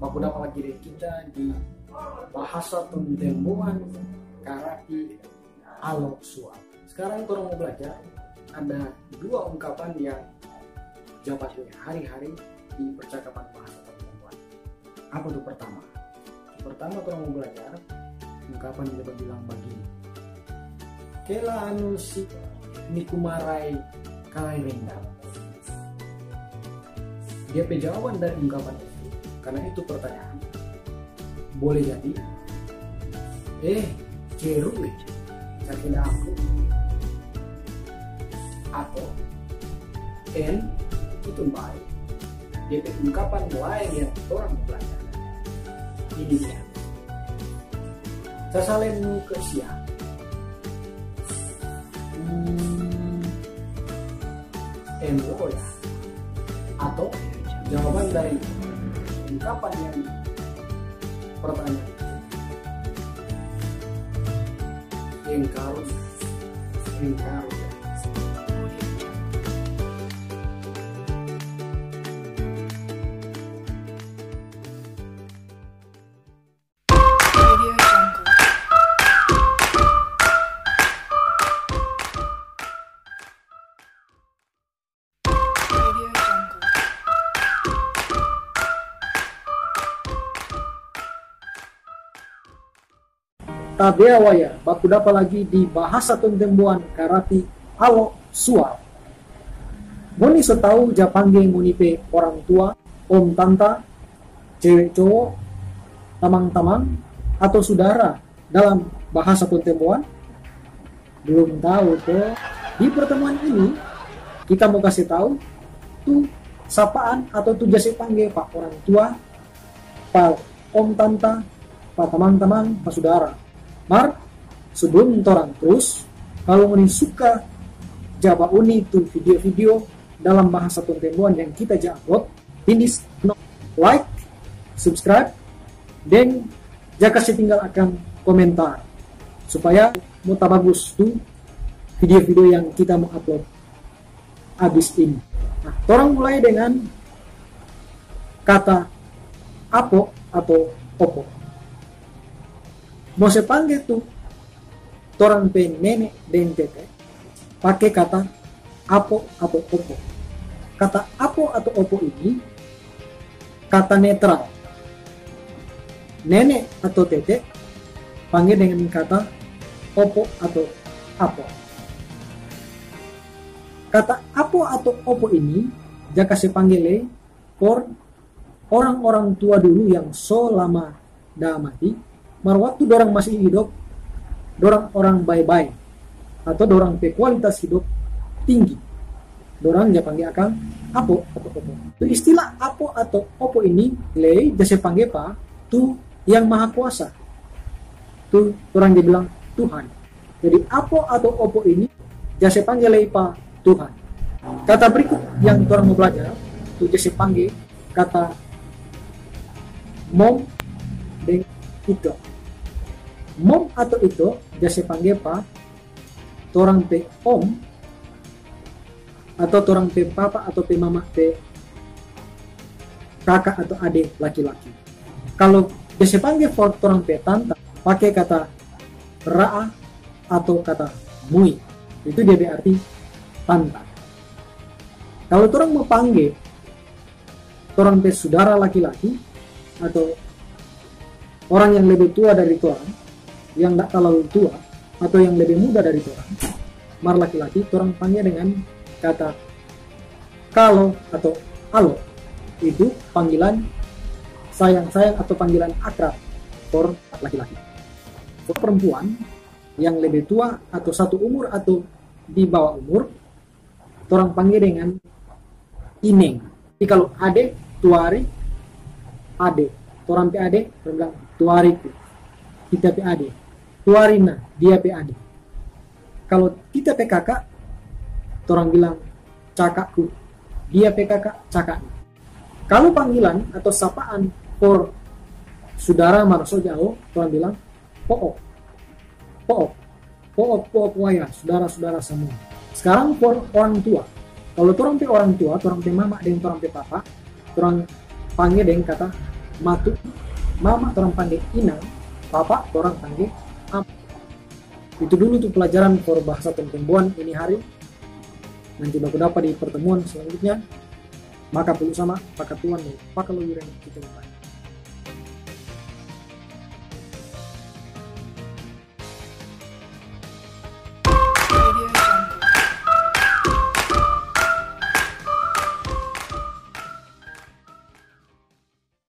lagi dengan kita di bahasa pentembuhan karati alok suap. Sekarang kita mau belajar ada dua ungkapan yang jawabannya hari-hari di percakapan bahasa pentembuhan. Apa itu pertama? Pertama kita mau belajar ungkapan dapat bilang begini. Kela anu si nikumarai kalai rendang. Dia jawaban dari ungkapan itu karena itu pertanyaan. Boleh jadi eh jeru eh sakit aku atau n itu baik. Dia ungkapan lain yang orang belajar. Ini dia. Saya saling ke siap hmm, MO ya. Atau jawaban dari ungkapan yang pertanyaan. Engkarus engkarus Tabea waya baku dapat lagi di bahasa tentembuan karati alo suap. Moni so tahu japangge munipe orang tua, om tanta, cewek cowok, tamang-tamang atau saudara dalam bahasa tentembuan? Belum tahu tuh. Di pertemuan ini kita mau kasih tahu tuh sapaan atau tuh jasa panggil pak orang tua, pak om tanta, pak tamang-tamang, pak saudara. Mar, sebelum orang terus, kalau ini suka Java Uni tuh video-video dalam bahasa pertemuan yang kita upload, finish no, like, subscribe, dan jaka tinggal akan komentar supaya mau bagus tuh video-video yang kita mau upload habis ini. Nah, orang mulai dengan kata apo atau opo mau saya panggil tuh? Torang pe nenek dan tete pakai kata apo atau opo. Kata apo atau opo ini kata netral. Nenek atau tete panggil dengan kata opo atau apo. Kata apo atau opo ini jika saya panggil por orang-orang tua dulu yang so lama dah mati mar waktu dorang masih hidup dorang orang baik-baik atau dorang pe kualitas hidup tinggi. Dorang dia panggil akan apo opo tu istilah apo atau opo ini le jasa panggil pa tu yang maha kuasa. Tu orang dia bilang Tuhan. Jadi apo atau opo ini jasa panggil le pa Tuhan. Kata berikut yang orang mau belajar tu jasa panggil kata mom dan itu mom atau itu jasa panggil pa torang pe om atau torang pe papa atau pe mama pe kakak atau adik laki-laki. Kalau jasa panggil torang pe tante pakai kata raa atau kata mui. Itu dia berarti tante. Kalau torang mau panggil torang pe saudara laki-laki atau orang yang lebih tua dari Tuhan, yang tidak terlalu tua, atau yang lebih muda dari Tuhan, mar laki-laki, orang panggil dengan kata kalau atau alo. Itu panggilan sayang-sayang atau panggilan akrab for laki-laki. For perempuan yang lebih tua atau satu umur atau di bawah umur, orang panggil dengan ineng. Jadi kalau ade, tuari, ade orang ade orang bilang tuari kita ade tuarina dia pe ade kalau kita kakak orang bilang cakakku. Dia pe kakak cakak kalau panggilan atau sapaan for saudara maraso jauh orang bilang pook pook pook pook waya saudara-saudara semua. Sekarang for orang tua. Kalau orang pe orang tua orang pe mama dan orang pe papa orang panggil dengan kata matu. Mama orang panggil ina papa orang panggil itu dulu tuh pelajaran for bahasa perempuan ini hari. Nanti baku dapat di pertemuan selanjutnya. Maka perlu sama pakai tuan dan pakai kita lupa